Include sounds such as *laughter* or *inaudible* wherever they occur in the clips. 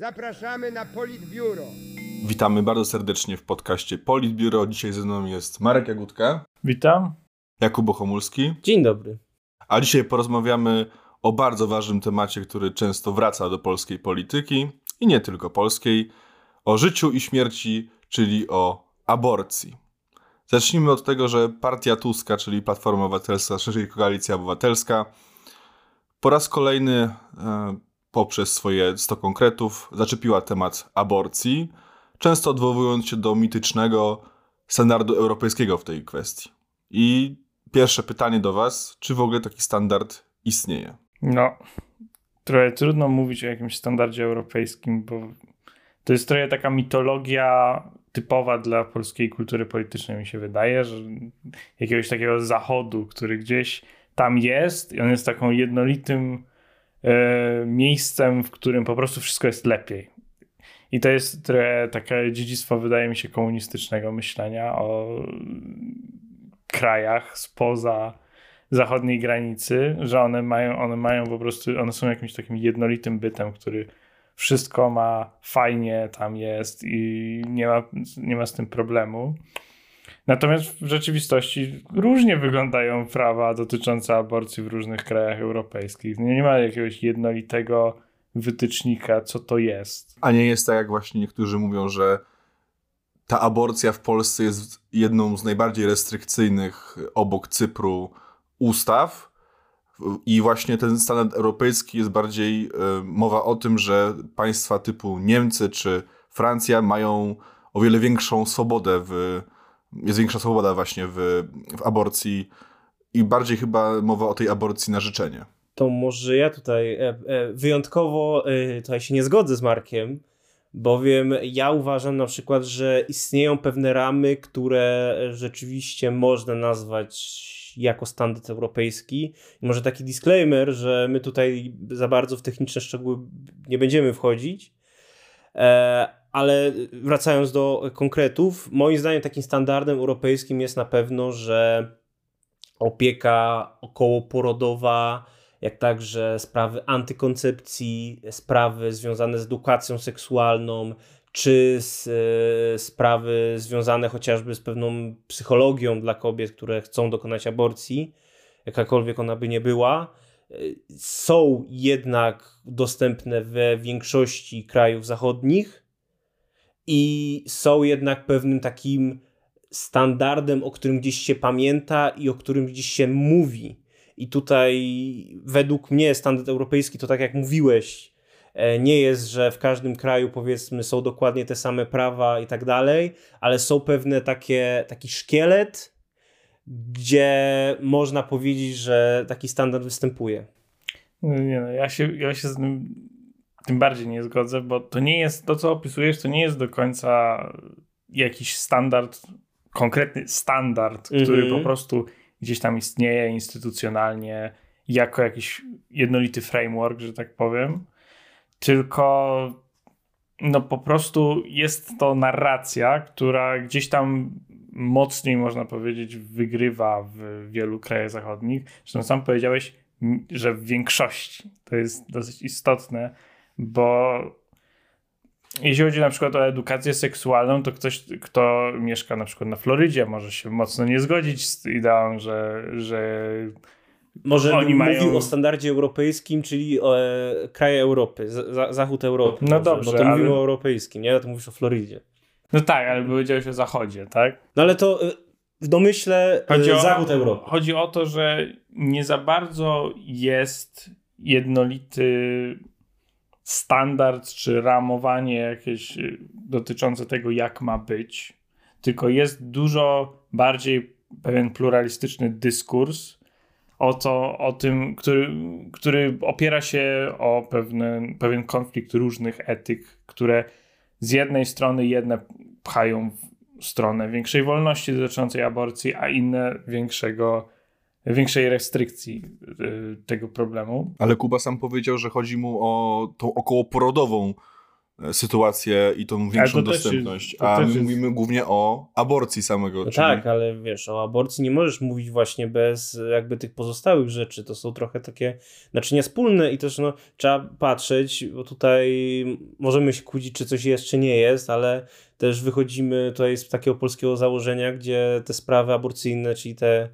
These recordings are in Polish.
Zapraszamy na Politbiuro. Witamy bardzo serdecznie w podcaście Politbiuro. Dzisiaj ze mną jest Marek Jagódka. Witam. Jakub Bochomulski. Dzień dobry. A dzisiaj porozmawiamy o bardzo ważnym temacie, który często wraca do polskiej polityki i nie tylko polskiej, o życiu i śmierci, czyli o aborcji. Zacznijmy od tego, że partia Tuska, czyli Platforma Obywatelska, szerzej Koalicja Obywatelska, po raz kolejny e, poprzez swoje 100 konkretów zaczepiła temat aborcji, często odwołując się do mitycznego standardu europejskiego w tej kwestii. I pierwsze pytanie do Was, czy w ogóle taki standard istnieje? No, trochę trudno mówić o jakimś standardzie europejskim, bo to jest trochę taka mitologia typowa dla polskiej kultury politycznej, mi się wydaje, że jakiegoś takiego zachodu, który gdzieś tam jest i on jest taką jednolitym miejscem, w którym po prostu wszystko jest lepiej. I to jest trochę takie dziedzictwo, wydaje mi się, komunistycznego myślenia o krajach spoza zachodniej granicy, że one mają, one mają po prostu, one są jakimś takim jednolitym bytem, który wszystko ma fajnie, tam jest i nie ma, nie ma z tym problemu. Natomiast w rzeczywistości różnie wyglądają prawa dotyczące aborcji w różnych krajach europejskich. Nie, ma jakiegoś jednolitego wytycznika, co to jest. A nie jest tak, jak właśnie niektórzy mówią, że ta aborcja w Polsce jest jedną z najbardziej restrykcyjnych obok Cypru ustaw. I właśnie ten standard europejski jest bardziej y, mowa o tym, że państwa typu Niemcy czy Francja mają o wiele większą swobodę w, jest większa swoboda właśnie w, w aborcji i bardziej chyba mowa o tej aborcji na życzenie. To może ja tutaj e, e, wyjątkowo e, tutaj się nie zgodzę z Markiem, bowiem ja uważam na przykład, że istnieją pewne ramy, które rzeczywiście można nazwać jako standard europejski. I może taki disclaimer, że my tutaj za bardzo w techniczne szczegóły nie będziemy wchodzić, ale wracając do konkretów, moim zdaniem takim standardem europejskim jest na pewno, że opieka okołoporodowa, jak także sprawy antykoncepcji, sprawy związane z edukacją seksualną, czy z, e, sprawy związane chociażby z pewną psychologią dla kobiet, które chcą dokonać aborcji, jakakolwiek ona by nie była, e, są jednak dostępne we większości krajów zachodnich i są jednak pewnym takim standardem, o którym gdzieś się pamięta i o którym gdzieś się mówi. I tutaj według mnie standard europejski to tak jak mówiłeś, e, nie jest, że w każdym kraju powiedzmy są dokładnie te same prawa i tak dalej, ale są pewne takie, taki szkielet, gdzie można powiedzieć, że taki standard występuje. Nie no, ja się, ja się z tym tym bardziej nie zgodzę, bo to nie jest, to co opisujesz, to nie jest do końca jakiś standard, konkretny standard, który mm -hmm. po prostu gdzieś tam istnieje instytucjonalnie jako jakiś jednolity framework, że tak powiem, tylko no po prostu jest to narracja, która gdzieś tam mocniej można powiedzieć wygrywa w wielu krajach zachodnich. Zresztą sam powiedziałeś, że w większości to jest dosyć istotne, bo jeśli chodzi na przykład o edukację seksualną, to ktoś, kto mieszka na przykład na Florydzie, może się mocno nie zgodzić z ideą, że, że może oni mają... mówił o standardzie europejskim, czyli o, e, kraje Europy, za, zachód Europy. No może, dobrze, Bo to ale... mówimy o europejskim, nie? A to mówisz o Florydzie. No tak, ale powiedziałeś o zachodzie, tak? No ale to e, w domyśle e, chodzi o, zachód Europy. Chodzi o to, że nie za bardzo jest jednolity standard czy ramowanie jakieś y, dotyczące tego, jak ma być, tylko jest dużo bardziej pewien pluralistyczny dyskurs o, to, o tym, który, który opiera się o pewne, pewien konflikt różnych etyk, które z jednej strony jedne pchają w stronę większej wolności dotyczącej aborcji, a inne większego większej restrykcji y, tego problemu. Ale Kuba sam powiedział, że chodzi mu o tą okołoporodową e, sytuację i tą większą też dostępność. A my jest- mówimy głównie o aborcji samego. No czyli tak, ale wiesz, o aborcji nie możesz mówić właśnie bez jakby tych pozostałych rzeczy. To są trochę takie naczynia wspólne i też no, trzeba patrzeć, bo tutaj możemy się kłócić, czy coś jest, czy nie jest, ale też wychodzimy tutaj z takiego polskiego założenia, gdzie te sprawy aborcyjne, czyli te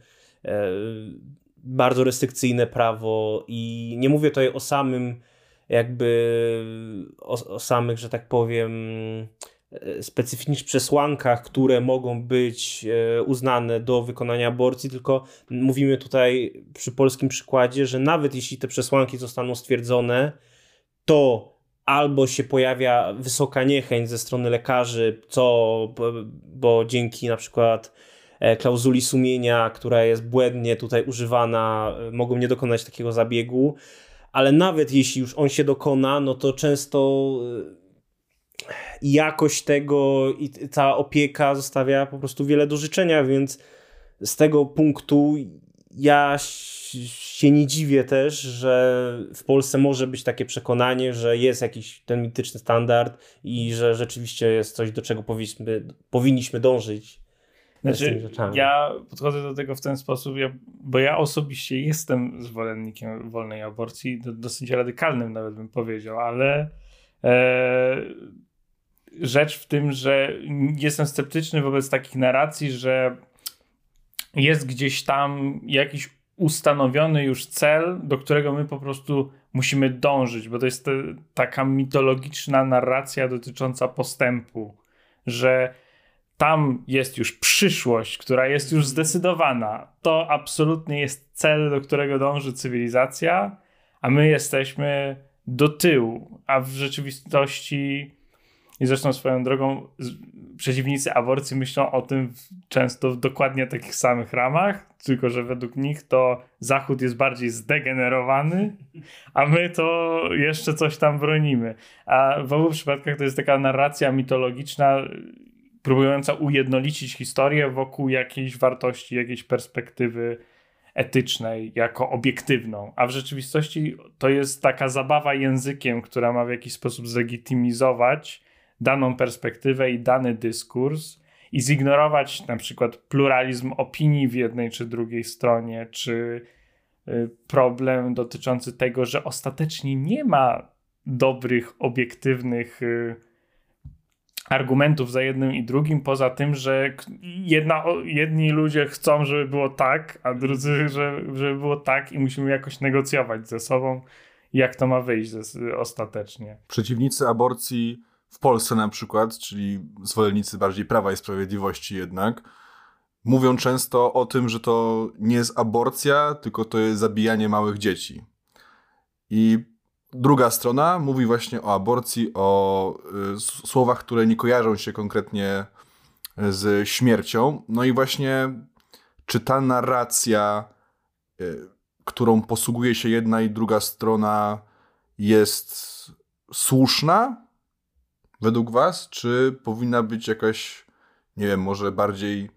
bardzo restrykcyjne prawo i nie mówię tutaj o samym jakby o, o samych, że tak powiem e, specyficznych przesłankach, które mogą być e, uznane do wykonania aborcji, tylko mówimy tutaj przy polskim przykładzie, że nawet jeśli te przesłanki zostaną stwierdzone, to albo się pojawia wysoka niechęć ze strony lekarzy, co, bo, dzięki na przykład e, klauzuli sumienia, która jest błędnie tutaj używana, e, mogą nie dokonać takiego zabiegu, ale nawet jeśli już on się dokona, no to często e, jakość tego i t- cała opieka zostawia po prostu wiele do życzenia, więc z tego punktu ja się nie dziwię też, że w Polsce może być takie przekonanie, że jest jakiś ten mityczny standard i że rzeczywiście jest coś, do czego powinniśmy, powinniśmy dążyć. Znaczy, ja podchodzę do tego w ten sposób, ja, bo ja osobiście jestem zwolennikiem wolnej aborcji, do, dosyć radykalnym nawet bym powiedział, ale e, rzecz w tym, że jestem sceptyczny wobec takich narracji, że jest gdzieś tam jakiś ustanowiony już cel, do którego my po prostu musimy dążyć, bo to jest te, taka mitologiczna narracja dotycząca postępu, że tam jest już przyszłość, która jest już zdecydowana. To absolutnie jest cel, do którego dąży cywilizacja, a my jesteśmy do tyłu. A w rzeczywistości, i zresztą swoją drogą, przeciwnicy aborcji myślą o tym często w dokładnie takich samych ramach, tylko że według nich to Zachód jest bardziej zdegenerowany, a my to jeszcze coś tam bronimy. A w obu przypadkach to jest taka narracja mitologiczna, próbująca ujednolicić historię wokół jakiejś wartości, jakiejś perspektywy etycznej, jako obiektywną. A w rzeczywistości to jest taka zabawa językiem, która ma w jakiś sposób zlegitymizować daną perspektywę i dany dyskurs i zignorować na przykład pluralizm opinii w jednej czy drugiej stronie, czy y, problem dotyczący tego, że ostatecznie nie ma dobrych, obiektywnych y, argumentów za jednym i drugim, poza tym, że jedna, jedni ludzie chcą, żeby było tak, a drudzy, że, żeby było tak i musimy jakoś negocjować ze sobą, jak to ma wyjść ostatecznie. Przeciwnicy aborcji w Polsce na przykład, czyli zwolennicy bardziej Prawa i Sprawiedliwości jednak, mówią często o tym, że to nie jest aborcja, tylko to jest zabijanie małych dzieci. I druga strona mówi właśnie o aborcji, o y, słowach, które nie kojarzą się konkretnie z śmiercią. No i właśnie, czy ta narracja, y, którą posługuje się jedna i druga strona, jest słuszna według Was, czy powinna być jakaś, nie wiem, może bardziej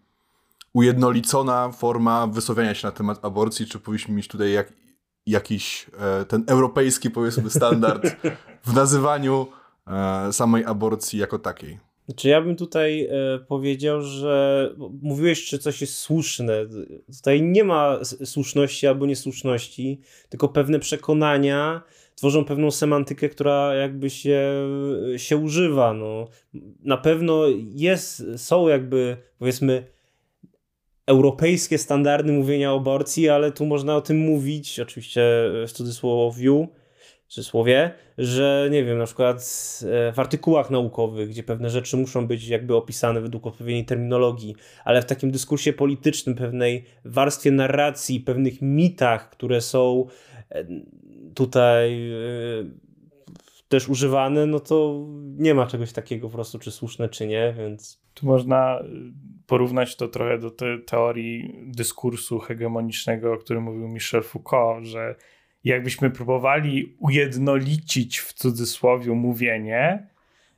ujednolicona forma wysławiania się na temat aborcji, czy powinniśmy mieć tutaj jak, jakiś e, ten europejski, powiedzmy, standard w nazywaniu e, samej aborcji jako takiej? Czy ja bym tutaj e, powiedział, że mówiłeś, czy coś jest słuszne. Tutaj nie ma słuszności albo niesłuszności, tylko pewne przekonania tworzą pewną semantykę, która jakby się, się używa. No. Na pewno jest, są jakby powiedzmy europejskie standardy mówienia o aborcji, ale tu można o tym mówić, oczywiście w cudzysłowiu, w cudzysłowie, że nie wiem, na przykład e, w artykułach naukowych, gdzie pewne rzeczy muszą być jakby opisane według odpowiedniej terminologii, ale w takim dyskursie politycznym, pewnej warstwie narracji, pewnych mitach, które są e, tutaj e, też używane, no to nie ma czegoś takiego po prostu, czy słuszne, czy nie, więc Tu można porównać to trochę do te teorii dyskursu hegemonicznego, o którym mówił Michel Foucault, że jakbyśmy próbowali ujednolicić w cudzysłowie mówienie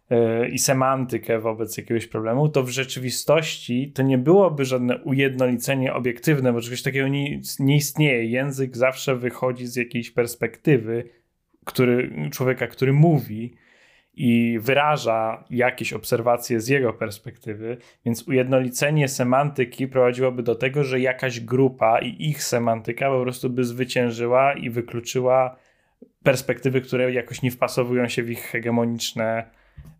yy, i semantykę wobec jakiegoś problemu, to w rzeczywistości to nie byłoby żadne ujednolicenie obiektywne, bo czegoś takiego nie, nie istnieje. Język zawsze wychodzi z jakiejś perspektywy który, człowieka, który mówi i wyraża jakieś obserwacje z jego perspektywy, więc ujednolicenie semantyki prowadziłoby do tego, że jakaś grupa i ich semantyka po prostu by zwyciężyła i wykluczyła perspektywy, które jakoś nie wpasowują się w ich hegemoniczne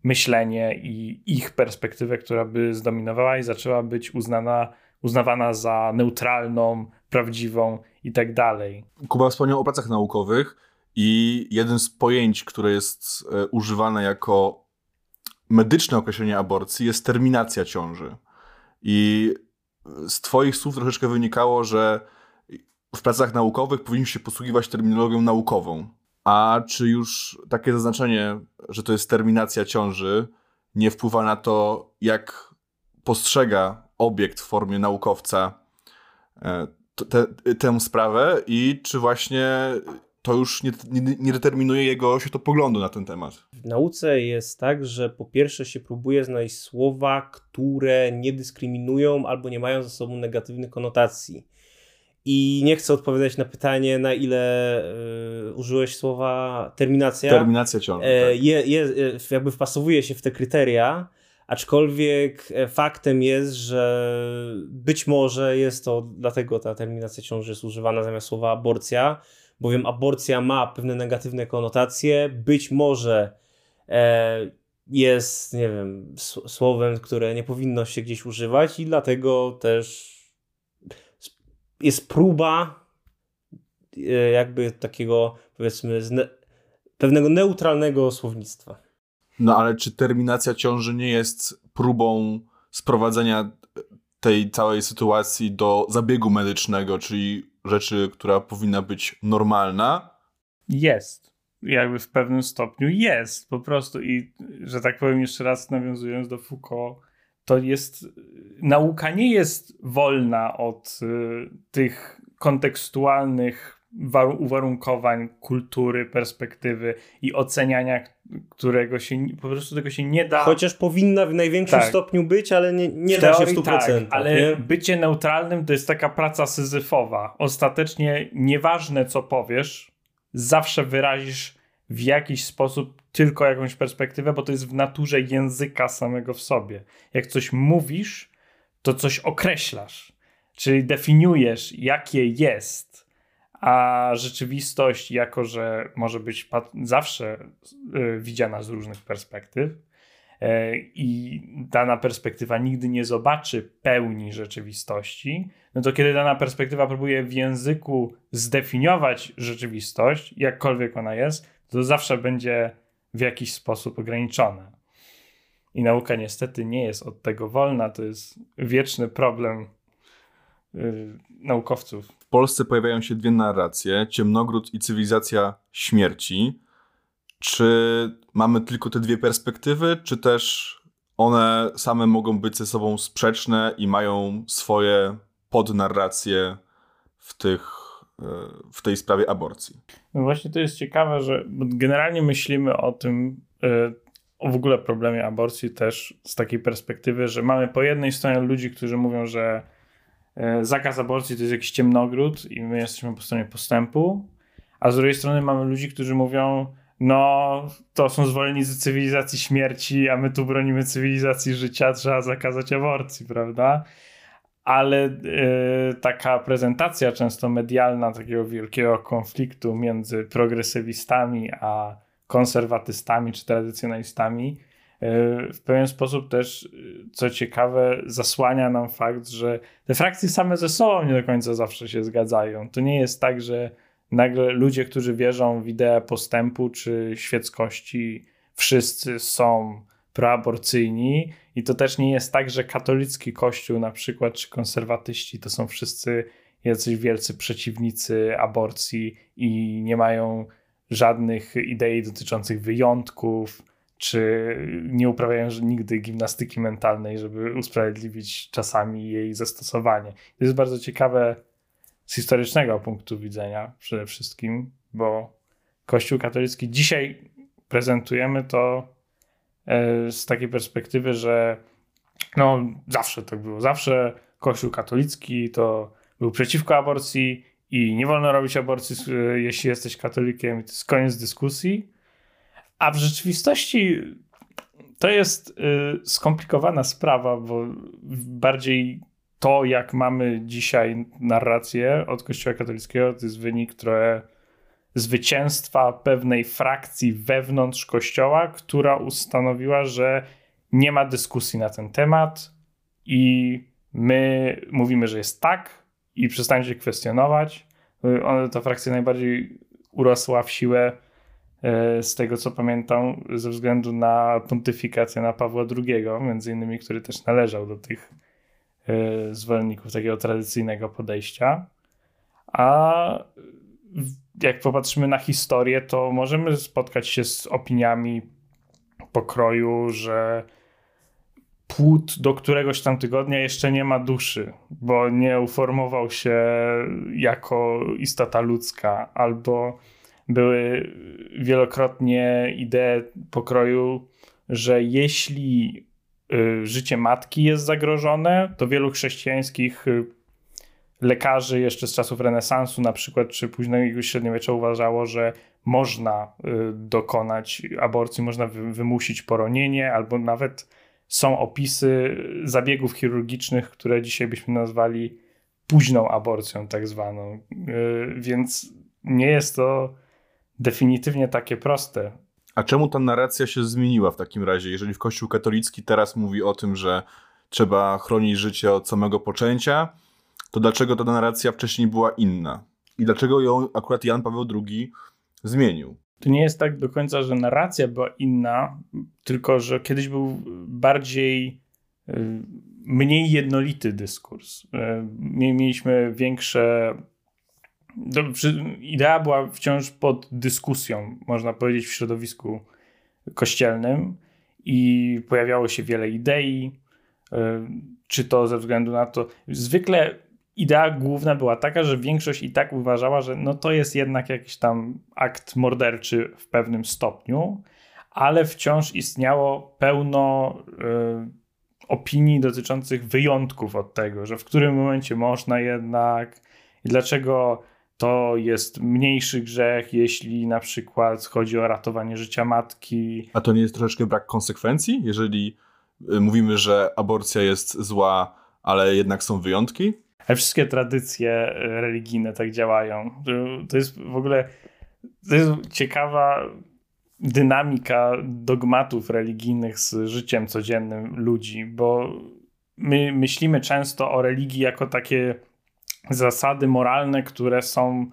myślenie i ich perspektywę, która by zdominowała i zaczęła być uznana, uznawana za neutralną, prawdziwą i tak dalej. Kuba wspomniał o pracach naukowych i jeden z pojęć, które jest e, używane jako medyczne określenie aborcji jest terminacja ciąży. I z twoich słów troszeczkę wynikało, że w pracach naukowych powinniśmy się posługiwać terminologią naukową. A czy już takie zaznaczenie, że to jest terminacja ciąży, nie wpływa na to, jak postrzega obiekt w formie naukowca e, tę sprawę i czy właśnie to już nie, nie, nie determinuje jego światopoglądu na ten temat? W nauce jest tak, że po pierwsze się próbuje znaleźć słowa, które nie dyskryminują albo nie mają ze sobą negatywnych konotacji. I nie chcę odpowiadać na pytanie, na ile y, użyłeś słowa terminacja. Terminacja ciąży. E, tak. je, je, e, jakby wpasowuje się w te kryteria, aczkolwiek faktem jest, że być może jest to dlatego ta terminacja ciąży jest używana zamiast słowa aborcja, bowiem aborcja ma pewne negatywne konotacje. Być może e, jest, nie wiem, słowem, które nie powinno się gdzieś używać, i dlatego też jest próba e, jakby takiego powiedzmy ne pewnego neutralnego słownictwa. No ale czy terminacja ciąży nie jest próbą sprowadzenia tej całej sytuacji do zabiegu medycznego, czyli rzeczy, która powinna być normalna? Jest. Jakby w pewnym stopniu jest po prostu. I że tak powiem, jeszcze raz nawiązując do Foucault, to jest nauka nie jest wolna od y, tych kontekstualnych uwarunkowań, kultury, perspektywy i oceniania, którego się po prostu tego się nie da. Chociaż powinna w największym tak. stopniu być, ale nie, nie da się w 100%. Tak, ale nie? bycie neutralnym to jest taka praca syzyfowa. Ostatecznie nieważne co powiesz, zawsze wyrazisz w jakiś sposób tylko jakąś perspektywę, bo to jest w naturze języka samego w sobie. Jak coś mówisz, to coś określasz, czyli definiujesz, jakie jest, a rzeczywistość, jako że może być zawsze y, widziana z różnych perspektyw, e, i dana perspektywa nigdy nie zobaczy pełni rzeczywistości, no to kiedy dana perspektywa próbuje w języku zdefiniować rzeczywistość, jakkolwiek ona jest, to zawsze będzie w jakiś sposób ograniczone. I nauka niestety nie jest od tego wolna. To jest wieczny problem naukowców. W Polsce pojawiają się dwie narracje: Ciemnogród i cywilizacja śmierci. Czy mamy tylko te dwie perspektywy, czy też one same mogą być ze sobą sprzeczne i mają swoje podnarracje w tych w tej sprawie aborcji. No właśnie to jest ciekawe, że generalnie myślimy o tym, e, o w ogóle problemie aborcji też z takiej perspektywy, że mamy po jednej stronie ludzi, którzy mówią, że zakaz aborcji to jest jakiś ciemnogród i my jesteśmy po stronie postępu, a z drugiej strony mamy ludzi, którzy mówią, no to są zwolennicy cywilizacji śmierci, a my tu bronimy cywilizacji życia, trzeba zakazać aborcji, prawda? ale y, taka prezentacja często medialna takiego wielkiego konfliktu między progresywistami a konserwatystami czy tradycjonalistami w pewien sposób też, y, co ciekawe, zasłania nam fakt, że te frakcje same ze sobą nie do końca zawsze się zgadzają. To nie jest tak, że nagle ludzie, którzy wierzą w ideę postępu czy świeckości, wszyscy są proaborcyjni i to też nie jest tak, że katolicki kościół na przykład, czy konserwatyści to są wszyscy jacyś wielcy przeciwnicy aborcji i nie mają żadnych idei dotyczących wyjątków, czy nie uprawiają nigdy gimnastyki mentalnej, żeby usprawiedliwić czasami jej zastosowanie. To jest bardzo ciekawe z historycznego punktu widzenia przede wszystkim, bo Kościół katolicki dzisiaj prezentujemy to E, z takiej perspektywy, że no zawsze tak było. Zawsze Kościół katolicki to był przeciwko aborcji i nie wolno robić aborcji, jeśli jesteś katolikiem. To jest koniec dyskusji. A w rzeczywistości to jest y, skomplikowana sprawa, bo bardziej to, jak mamy dzisiaj narrację od Kościoła katolickiego, to jest wynik trochę zwycięstwa pewnej frakcji wewnątrz Kościoła, która ustanowiła, że nie ma dyskusji na ten temat i my mówimy, że jest tak i przestańcie kwestionować. Ona, ta frakcja najbardziej urosła w siłę z tego co pamiętam, ze względu na pontyfikację na Pawła II, między innymi, który też należał do tych e, zwolenników takiego tradycyjnego podejścia. A jak popatrzymy na historię, to możemy spotkać się z opiniami pokroju, że płód do któregoś tam tygodnia jeszcze nie ma duszy, bo nie uformował się jako istota ludzka, albo były wielokrotnie idee pokroju, że jeśli y, życie matki jest zagrożone, to wielu chrześcijańskich y, lekarzy jeszcze z czasów renesansu na przykład, czy późnego średniowiecza uważało, że można y, dokonać aborcji, można wymusić poronienie, albo nawet są opisy zabiegów chirurgicznych, które dzisiaj byśmy nazwali późną aborcją, tak zwaną. Więc nie jest to definitywnie takie proste. A czemu ta narracja się zmieniła w takim razie? Jeżeli w Kościół katolicki teraz mówi o tym, że trzeba chronić życie od samego poczęcia, to dlaczego ta narracja wcześniej była inna? I dlaczego ją akurat Jan Paweł II zmienił? To nie jest tak do końca, że narracja była inna, tylko że kiedyś był bardziej y, mniej jednolity dyskurs. Y, mieliśmy większe. Idea była wciąż pod dyskusją, można powiedzieć, w środowisku kościelnym i pojawiało się wiele idei, y, czy to ze względu na to. Zwykle idea główna była taka, że większość i tak uważała, że no to jest jednak jakiś tam akt morderczy w pewnym stopniu, ale wciąż istniało pełno y, opinii dotyczących wyjątków od tego, że w którym momencie można jednak i dlaczego to jest mniejszy grzech, jeśli na przykład chodzi o ratowanie życia matki. A to nie jest troszeczkę brak konsekwencji, jeżeli y, mówimy, że aborcja jest zła, ale jednak są wyjątki? Ale wszystkie tradycje e, religijne tak działają. To jest w ogóle to jest ciekawa dynamika dogmatów religijnych z życiem codziennym ludzi, bo my myślimy często o religii jako takie zasady moralne, które są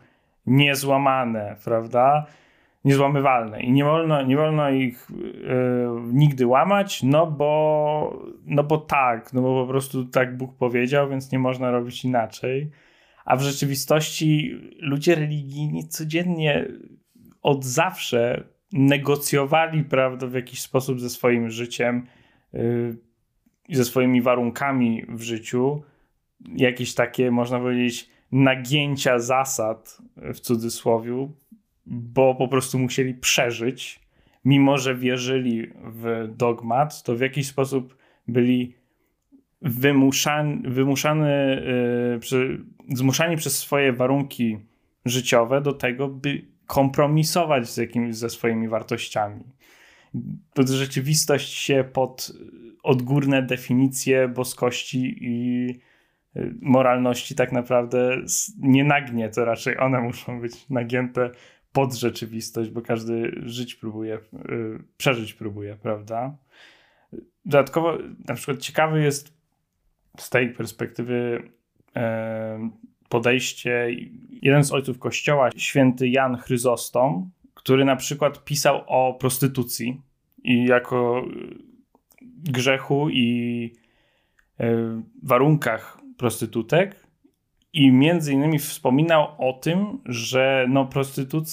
niezłamane, prawda? niezłamywalne i nie wolno, nie wolno ich yy, nigdy łamać, no bo, no bo tak, no bo po prostu tak Bóg powiedział, więc nie można robić inaczej. A w rzeczywistości ludzie religijni codziennie od zawsze negocjowali, prawda, w jakiś sposób ze swoim życiem yy, i ze swoimi warunkami w życiu. Jakieś takie, można powiedzieć, nagięcia zasad w cudzysłowie, bo po prostu musieli przeżyć, mimo że wierzyli w dogmat, to w jakiś sposób byli wymuszani, yy, zmuszani przez swoje warunki życiowe do tego, by kompromisować z ze swoimi wartościami. To rzeczywistość się pod odgórne definicje boskości i moralności tak naprawdę nie nagnie, to raczej one *laughs* muszą być nagięte pod rzeczywistość, bo każdy żyć próbuje, yy, przeżyć próbuje, prawda? Dodatkowo, na przykład ciekawy jest z tej perspektywy yy, podejście jeden z ojców kościoła, święty Jan Chryzostom, który na przykład pisał o prostytucji i jako grzechu i yy, warunkach prostytutek i między innymi wspominał o tym, że no prostytut,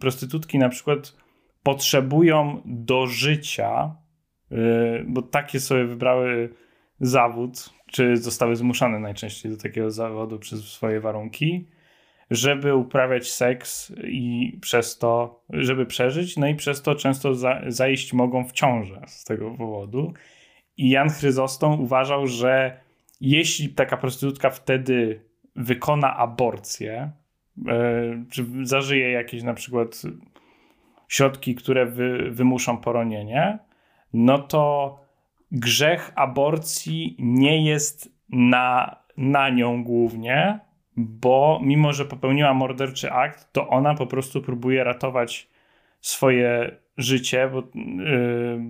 prostytutki na przykład potrzebują do życia, yy, bo takie sobie wybrały zawód, czy zostały zmuszane najczęściej do takiego zawodu przez swoje warunki, żeby uprawiać seks i przez to, żeby przeżyć, no i przez to często za, zajść mogą w ciążę z tego powodu. I Jan Chryzostom uważał, że jeśli taka prostytutka wtedy wykona aborcję, e, czy zażyje jakieś na przykład środki, które wy, wymuszą poronienie, no to grzech aborcji nie jest na, na nią głównie, bo mimo, że popełniła morderczy akt, to ona po prostu próbuje ratować swoje życie, bo, yy,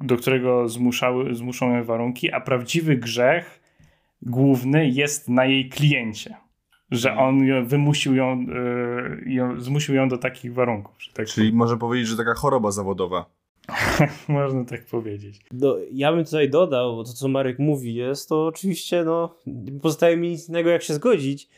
do którego zmuszały, zmuszą ją warunki, a prawdziwy grzech główny jest na jej kliencie. Że Mhm. on ją- wymusił ją, yy, ją, zmusił ją do takich warunków. Że tak Czyli można powiedzieć, że taka choroba zawodowa. *laughs* Można tak powiedzieć. No, ja bym tutaj dodał, bo to co Marek mówi jest, to oczywiście no, pozostaje mi nic innego jak się zgodzić,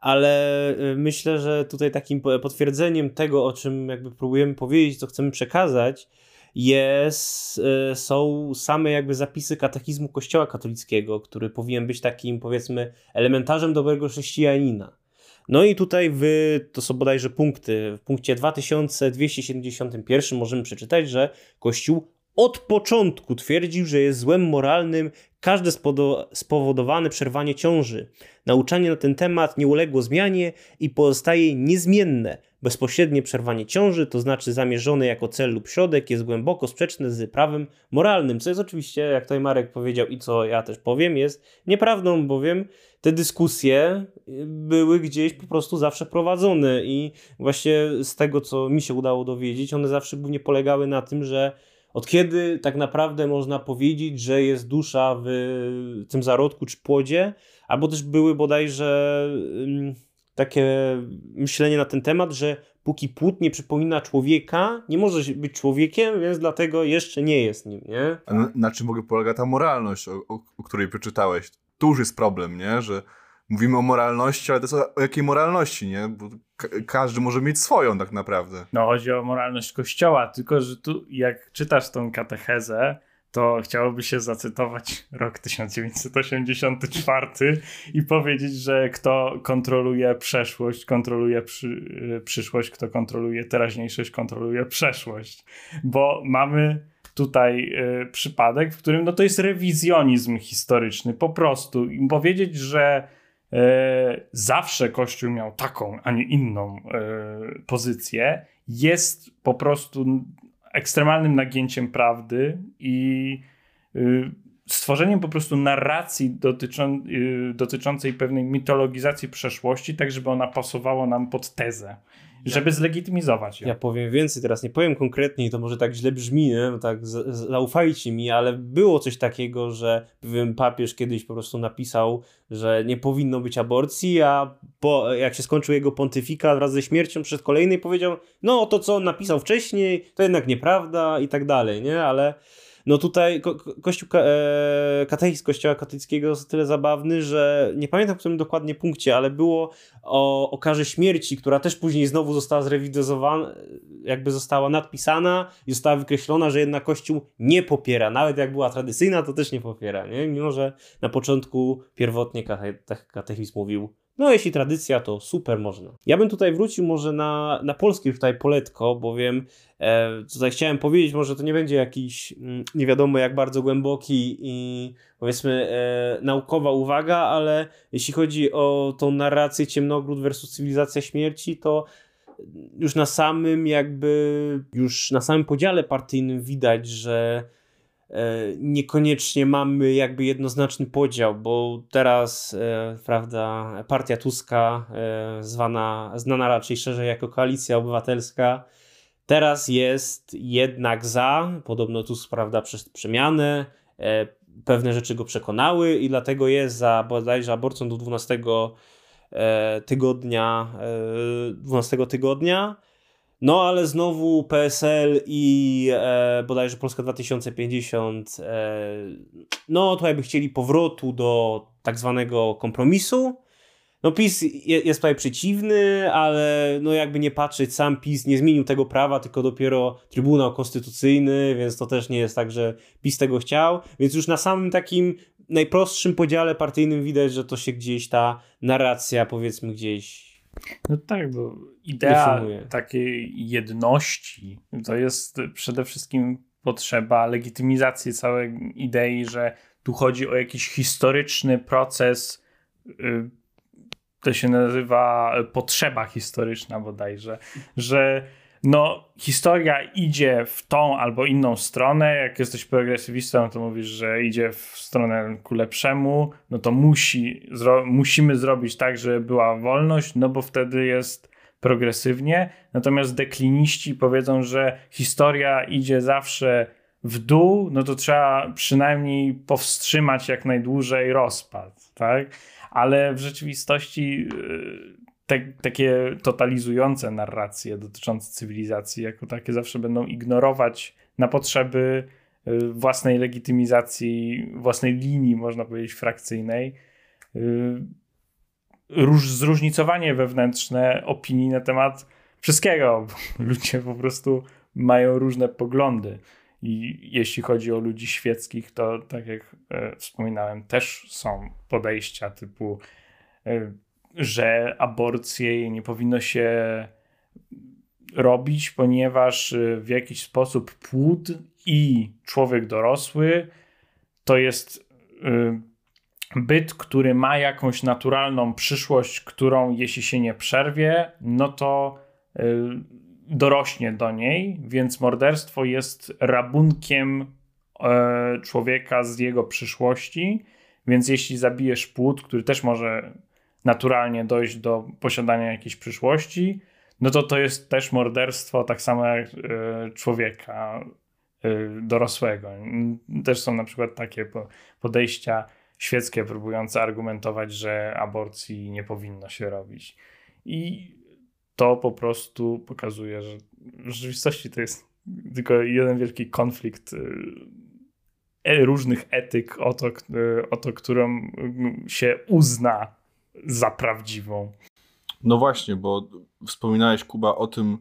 ale y, myślę, że tutaj takim po- potwierdzeniem tego, o czym jakby próbujemy powiedzieć, co chcemy przekazać, jest, y, są same jakby zapisy katechizmu Kościoła katolickiego, który powinien być takim powiedzmy elementarzem dobrego chrześcijanina. No i tutaj w, to są bodajże punkty, w punkcie 2271 możemy przeczytać, że Kościół od początku twierdził, że jest złem moralnym każde spowodowane przerwanie ciąży. Nauczanie na ten temat nie uległo zmianie i pozostaje niezmienne. Bezpośrednie przerwanie ciąży, to znaczy zamierzone jako cel lub środek, jest głęboko sprzeczne z prawem moralnym, co jest oczywiście, jak tutaj Marek powiedział i co ja też powiem, jest nieprawdą, bowiem te dyskusje y, były gdzieś po prostu zawsze prowadzone i właśnie z tego, co mi się udało dowiedzieć, one zawsze głównie polegały na tym, że od kiedy tak naprawdę można powiedzieć, że jest dusza w tym zarodku czy płodzie, albo też były bodajże takie myślenie na ten temat, że póki płód nie przypomina człowieka, nie może być człowiekiem, więc dlatego jeszcze nie jest nim, nie? A na, na czym mogę polega ta moralność, o, o, o której przeczytałeś? Tu już jest problem, nie? Że mówimy o moralności, ale to jest o, jakiej moralności, nie? Bo ka każdy może mieć swoją tak naprawdę. No chodzi o moralność Kościoła, tylko że tu jak czytasz tą katechezę, to chciałoby się zacytować rok 1984 i powiedzieć, że kto kontroluje przeszłość, kontroluje przy, przyszłość, kto kontroluje teraźniejszość, kontroluje przeszłość. Bo mamy tutaj y, przypadek, w którym no to jest rewizjonizm historyczny, po prostu. I powiedzieć, że y, zawsze Kościół miał taką, a nie inną y, pozycję, jest po prostu ekstremalnym nagięciem prawdy i y, stworzeniem po prostu narracji dotyczą, dotyczącej pewnej mitologizacji przeszłości, tak żeby ona pasowała nam pod tezę, żeby zlegitymizować ją. Ja powiem więcej, teraz nie powiem konkretnie, to może tak źle brzmi, nie? No tak z, zaufajcie mi, ale było coś takiego, że pewien papież kiedyś po prostu napisał, że nie powinno być aborcji, a po, jak się skończył jego pontyfikat wraz ze śmiercią przed kolejnej powiedział, no to co on napisał wcześniej, to jednak nieprawda i tak dalej, nie? Ale no tutaj ko ko- kościół, ka e katechizm kościoła katolickiego jest o tyle zabawny, że nie pamiętam w którym dokładnie punkcie, ale było o, o karze śmierci, która też później znowu została zrewidyzowana, jakby została nadpisana i została wykreślona, że jednak kościół nie popiera. Nawet jak była tradycyjna, to też nie popiera, nie? Mimo, że na początku pierwotnie kate katechizm mówił no jeśli tradycja, to super można. Ja bym tutaj wrócił może na, na polskie tutaj poletko, bowiem e, tutaj chciałem powiedzieć, może to nie będzie jakiś mm, nie wiadomo jak bardzo głęboki i powiedzmy e, naukowa uwaga, ale jeśli chodzi o tą narrację Ciemnogród versus Cywilizacja Śmierci, to już na samym jakby, już na samym podziale partyjnym widać, że niekoniecznie mamy jakby jednoznaczny podział, bo teraz, e, prawda, partia Tuska, e, zwana, znana raczej szerzej jako Koalicja Obywatelska, teraz jest jednak za, podobno Tusk, prawda, przez przemianę, e, pewne rzeczy go przekonały i dlatego jest za bodajże aborcją do 12 e, tygodnia, e, 12 tygodnia, no ale znowu PSL i e, bodajże Polska 2050 e, no to jakby chcieli powrotu do tak zwanego kompromisu. No PiS je, jest tutaj przeciwny, ale no jakby nie patrzeć, sam PiS nie zmienił tego prawa, tylko dopiero Trybunał Konstytucyjny, więc to też nie jest tak, że PiS tego chciał. Więc już na samym takim najprostszym podziale partyjnym widać, że to się gdzieś ta narracja powiedzmy gdzieś No tak, bo idea takiej jedności to jest przede wszystkim potrzeba legitymizacji całej idei, że tu chodzi o jakiś historyczny proces. y, To się nazywa potrzeba historyczna bodajże, że no, historia idzie w tą albo inną stronę. Jak jesteś progresywistą, to mówisz, że idzie w stronę ku lepszemu, no to musi, zro musimy zrobić tak, żeby była wolność, no bo wtedy jest progresywnie. Natomiast dekliniści powiedzą, że historia idzie zawsze w dół, no to trzeba przynajmniej powstrzymać jak najdłużej rozpad, tak? Ale w rzeczywistości y, te, takie totalizujące narracje dotyczące cywilizacji jako takie zawsze będą ignorować na potrzeby y, własnej legitymizacji, własnej linii, można powiedzieć, frakcyjnej. Y, róż, zróżnicowanie wewnętrzne opinii na temat wszystkiego. *laughs* Ludzie po prostu mają różne poglądy. I jeśli chodzi o ludzi świeckich, to tak jak e, wspominałem, też są podejścia typu e, że aborcję nie powinno się robić, ponieważ y, w jakiś sposób płód i człowiek dorosły to jest y, byt, który ma jakąś naturalną przyszłość, którą jeśli się nie przerwie, no to y, dorośnie do niej, więc morderstwo jest rabunkiem e, człowieka z jego przyszłości. Więc jeśli zabijesz płód, który też może naturalnie dojść do posiadania jakiejś przyszłości, no to to jest też morderstwo, tak samo jak y, człowieka y, dorosłego. Też są na przykład takie podejścia świeckie próbujące argumentować, że aborcji nie powinno się robić. I to po prostu pokazuje, że w rzeczywistości to jest tylko jeden wielki konflikt y, różnych etyk o to, o to którą się uzna za prawdziwą. No właśnie, bo wspominałeś, Kuba, o tym,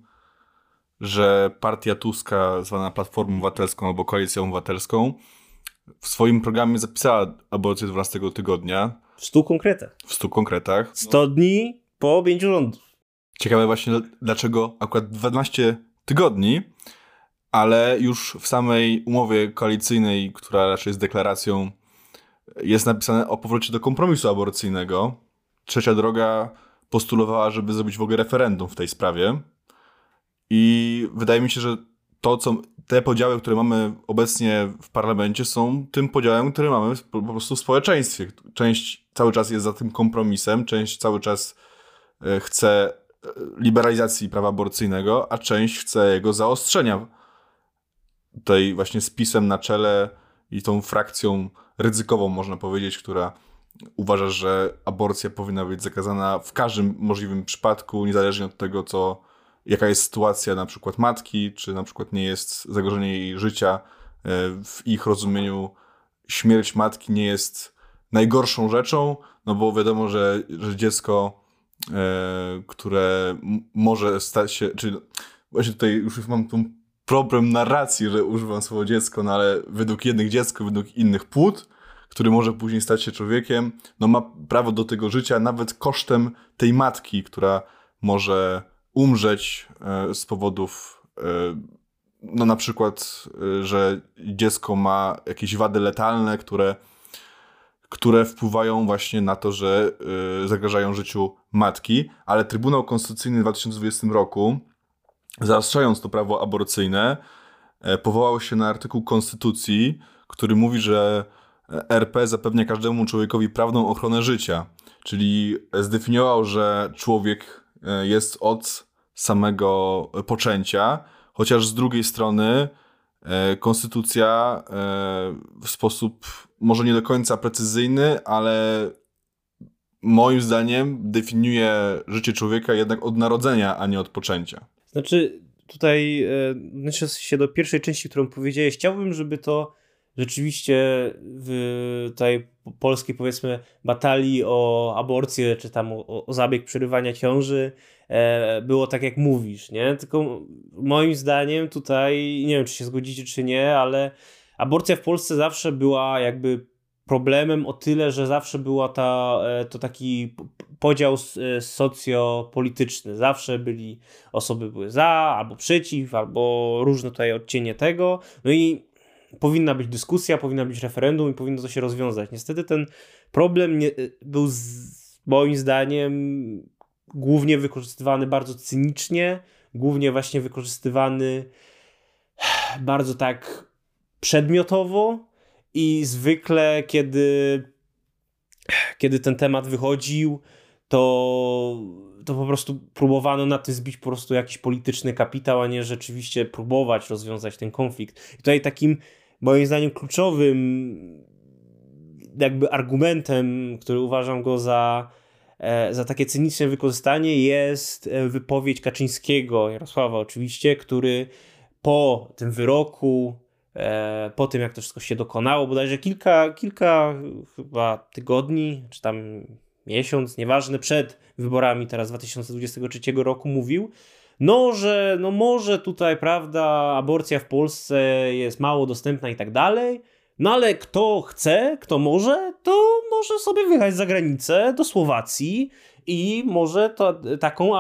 że partia Tuska, zwana Platformą Obywatelską albo Koalicją Obywatelską, w swoim programie zapisała aborcję 12 tygodnia. W stu konkretach. W stu konkretach. 100 dni po objęciu rządu. Ciekawe właśnie, dlaczego akurat 12 tygodni, ale już w samej umowie koalicyjnej, która raczej jest deklaracją, jest napisane o powrocie do kompromisu aborcyjnego, Trzecia Droga postulowała, żeby zrobić w ogóle referendum w tej sprawie. I wydaje mi się, że to, co te podziały, które mamy obecnie w parlamencie, są tym podziałem, który mamy po prostu w społeczeństwie. Część cały czas jest za tym kompromisem, część cały czas e, chce e, liberalizacji prawa aborcyjnego, a część chce jego zaostrzenia. Tutaj właśnie z pisem na czele i tą frakcją ryzykową, można powiedzieć, która uważasz, że aborcja powinna być zakazana w każdym możliwym przypadku, niezależnie od tego, co, jaka jest sytuacja na przykład matki, czy na przykład nie jest zagrożenie jej życia. E, w ich rozumieniu śmierć matki nie jest najgorszą rzeczą, no bo wiadomo, że, że dziecko, e, które może stać się, czy właśnie tutaj już mam tu problem narracji, że używam słowa dziecko, no ale według jednych dziecko, według innych płód, który może później stać się człowiekiem, no ma prawo do tego życia nawet kosztem tej matki, która może umrzeć e, z powodów, e, no na przykład, e, że dziecko ma jakieś wady letalne, które, które wpływają właśnie na to, że zagrażają życiu matki, ale Trybunał Konstytucyjny w 2020 roku, zaostrzając to prawo aborcyjne, powołał się na artykuł Konstytucji, który mówi, że RP zapewnia każdemu człowiekowi prawną ochronę życia, czyli zdefiniował, że człowiek e, jest od samego poczęcia, chociaż z drugiej strony e, konstytucja e, w sposób może nie do końca precyzyjny, ale moim zdaniem definiuje życie człowieka jednak od narodzenia, a nie od poczęcia. Znaczy, tutaj odnoszę się do pierwszej części, którą powiedziałeś. Chciałbym, żeby to rzeczywiście w tej polskiej powiedzmy batalii o aborcję, czy tam o, o zabieg przerywania ciąży e, było tak jak mówisz, nie? Tylko moim zdaniem tutaj, nie wiem czy się zgodzicie czy nie, ale aborcja w Polsce zawsze była jakby problemem o tyle, że zawsze była ta, e, to taki podział e, socjopolityczny. Zawsze byli osoby były za, albo przeciw, albo różne tutaj odcienie tego. No i powinna być dyskusja, powinna być referendum i powinno to się rozwiązać. Niestety ten problem nie, był z, moim zdaniem głównie wykorzystywany bardzo cynicznie głównie właśnie wykorzystywany *sighs* bardzo tak przedmiotowo i zwykle kiedy, kiedy ten temat wychodził, to, to po prostu próbowano na tym zbić po prostu jakiś polityczny kapitał, a nie rzeczywiście próbować rozwiązać ten konflikt. I tutaj takim moim zdaniem kluczowym jakby argumentem, który uważam go za, e, za takie cyniczne wykorzystanie jest e, wypowiedź Kaczyńskiego, Jarosława oczywiście, który po tym wyroku, e, po tym jak to wszystko się dokonało, bodajże kilka, kilka chyba tygodni, czy tam miesiąc, nieważne, przed wyborami teraz 2023 roku mówił, no, że no może tutaj, prawda, aborcja w Polsce jest mało dostępna i tak dalej, no ale kto chce, kto może, to może sobie wyjechać za granicę do Słowacji i może to, taką,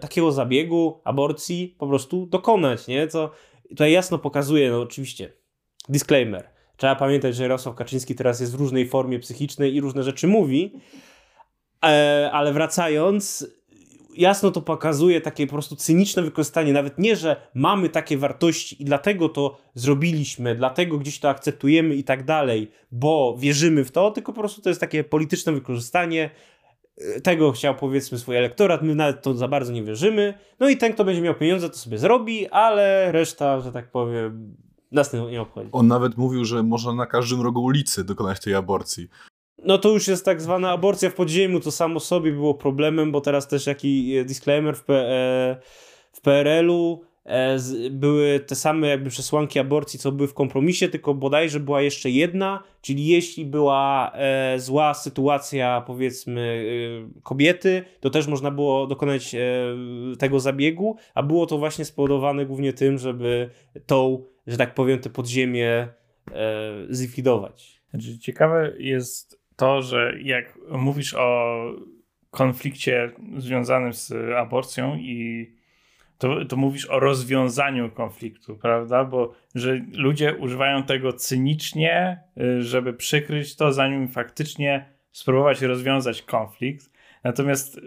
takiego zabiegu, aborcji po prostu dokonać, nie? Co tutaj jasno pokazuje, no oczywiście, disclaimer. Trzeba pamiętać, że Jarosław Kaczyński teraz jest w różnej formie psychicznej i różne rzeczy mówi, e, ale wracając, jasno to pokazuje takie po prostu cyniczne wykorzystanie, nawet nie, że mamy takie wartości i dlatego to zrobiliśmy, dlatego gdzieś to akceptujemy i tak dalej, bo wierzymy w to, tylko po prostu to jest takie polityczne wykorzystanie. Tego chciał powiedzmy swój elektorat, my nawet to za bardzo nie wierzymy. No i ten, kto będzie miał pieniądze, to sobie zrobi, ale reszta, że tak powiem, nas nie obchodzi. On nawet mówił, że można na każdym rogu ulicy dokonać tej aborcji. No to już jest tak zwana aborcja w podziemiu, to samo sobie było problemem, bo teraz też jaki disclaimer w, e, w PRL-u e, były te same jakby przesłanki aborcji, co były w kompromisie, tylko bodajże była jeszcze jedna, czyli jeśli była e, zła sytuacja powiedzmy kobiety, to też można było dokonać tego zabiegu, a było to właśnie spowodowane głównie tym, żeby tą, że tak powiem, te podziemie zlikwidować. Znaczy, ciekawe jest to, że jak mówisz o konflikcie związanym z aborcją i to, to mówisz o rozwiązaniu konfliktu, prawda? Bo że ludzie używają tego cynicznie, y, żeby przykryć to, zanim faktycznie spróbować rozwiązać konflikt. Natomiast y,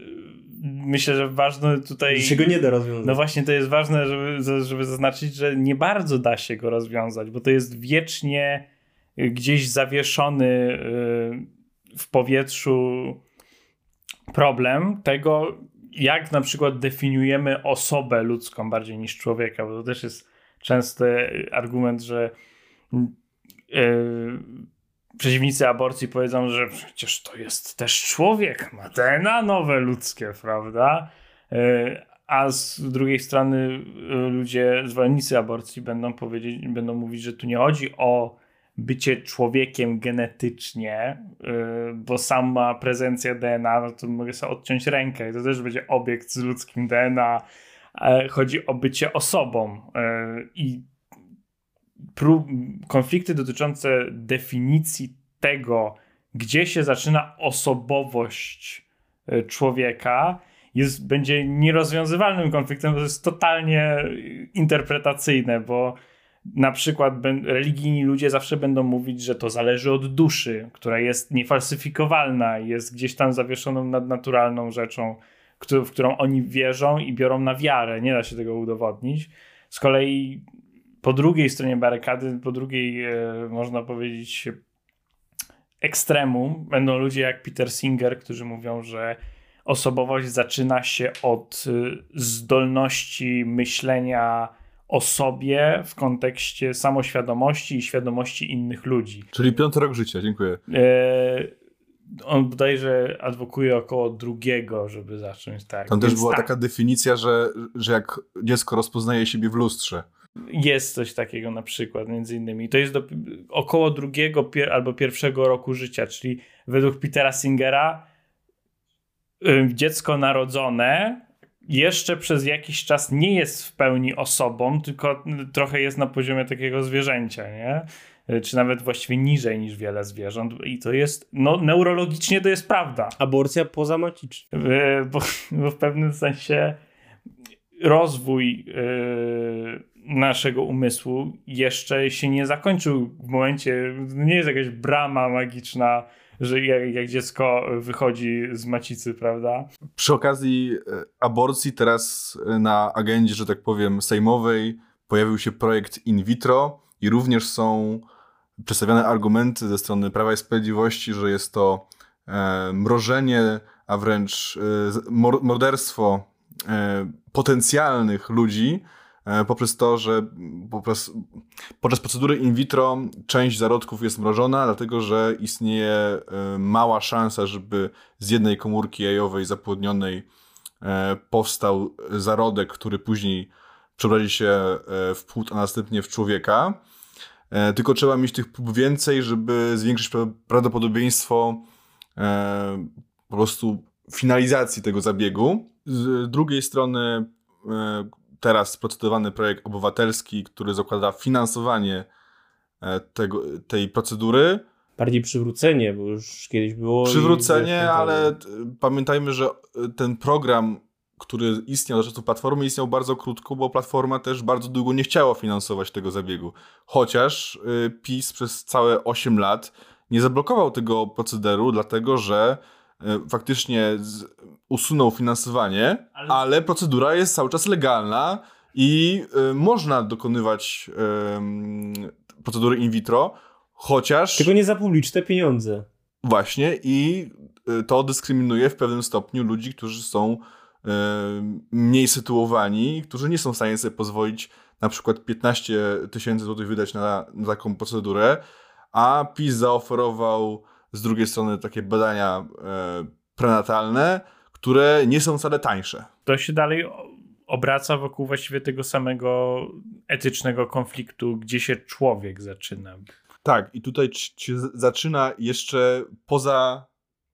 myślę, że ważne tutaj. Że się go nie da rozwiązać. No właśnie, to jest ważne, żeby, żeby zaznaczyć, że nie bardzo da się go rozwiązać, bo to jest wiecznie gdzieś zawieszony y, w powietrzu problem tego, jak na przykład definiujemy osobę ludzką bardziej niż człowieka, bo to też jest częsty argument, że yy, przeciwnicy aborcji powiedzą, że przecież to jest też człowiek, ma DNA nowe ludzkie, prawda? Yy, a z drugiej strony yy, ludzie, zwolennicy aborcji będą powiedzieć, będą mówić, że tu nie chodzi o bycie człowiekiem genetycznie, yy, bo sama prezencja DNA, no to mogę sobie odciąć rękę i to też będzie obiekt z ludzkim DNA. Chodzi o bycie osobą yy, i konflikty dotyczące definicji tego, gdzie się zaczyna osobowość yy, człowieka, jest, będzie nierozwiązywalnym konfliktem, bo to jest totalnie interpretacyjne, bo na przykład religijni ludzie zawsze będą mówić, że to zależy od duszy, która jest niefalsyfikowalna, jest gdzieś tam zawieszoną nadnaturalną rzeczą, w którą oni wierzą i biorą na wiarę. Nie da się tego udowodnić. Z kolei po drugiej stronie barykady, po drugiej, e, można powiedzieć, ekstremum będą ludzie jak Peter Singer, którzy mówią, że osobowość zaczyna się od e, zdolności myślenia o sobie w kontekście samoświadomości i świadomości innych ludzi. Czyli piąty rok życia, dziękuję. E, on bodajże adwokuje około drugiego, żeby zacząć tak. Tam też była tak. taka definicja, że, że jak dziecko rozpoznaje siebie w lustrze. Jest coś takiego na przykład, między innymi. To jest do, około drugiego pier, albo pierwszego roku życia, czyli według Petera Singera dziecko narodzone jeszcze przez jakiś czas nie jest w pełni osobą, tylko trochę jest na poziomie takiego zwierzęcia, nie? Czy nawet właściwie niżej niż wiele zwierząt. I to jest, no neurologicznie to jest prawda. Aborcja pozamaciczna. E, bo, bo w pewnym sensie rozwój yy, naszego umysłu jeszcze się nie zakończył w momencie, nie jest jakaś brama magiczna że jak, jak dziecko wychodzi z macicy, prawda? Przy okazji e, aborcji teraz e, na agendzie, że tak powiem, sejmowej pojawił się projekt in vitro i również są przedstawiane argumenty ze strony Prawa i Sprawiedliwości, że jest to e, mrożenie, a wręcz morderstwo potencjalnych ludzi poprzez to, że poprzez, podczas procedury in vitro część zarodków jest mrożona, dlatego że istnieje e, mała szansa, żeby z jednej komórki jajowej zapłodnionej e, powstał zarodek, który później przeprowadzi się w płód, a następnie w człowieka. Tylko trzeba mieć tych prób więcej, żeby zwiększyć prawdopodobieństwo po prostu finalizacji tego zabiegu. Z drugiej strony e, teraz procedowany projekt obywatelski, który zakłada finansowanie e, tego, tej procedury. Bardziej przywrócenie, bo już kiedyś było. Przywrócenie, ale pamiętajmy, że ten program, który istniał do czasów Platformy, istniał bardzo krótko, bo Platforma też bardzo długo nie chciała finansować tego zabiegu. Chociaż e, PiS przez całe 8 lat nie zablokował tego procederu, dlatego że faktycznie usunął finansowanie, ale... ale... procedura jest cały czas legalna i y, można dokonywać y, procedury in vitro, chociaż... Tylko nie za publiczne pieniądze. Właśnie i y, to dyskryminuje w pewnym stopniu ludzi, którzy są mniej sytuowani, którzy nie są w stanie sobie pozwolić na przykład 15 tysięcy złotych wydać na, na taką procedurę, a PiS zaoferował z drugiej strony takie badania e, prenatalne, które nie są wcale tańsze. To się dalej obraca wokół właściwie tego samego etycznego konfliktu, gdzie się człowiek zaczyna. Tak, i tutaj się zaczyna jeszcze poza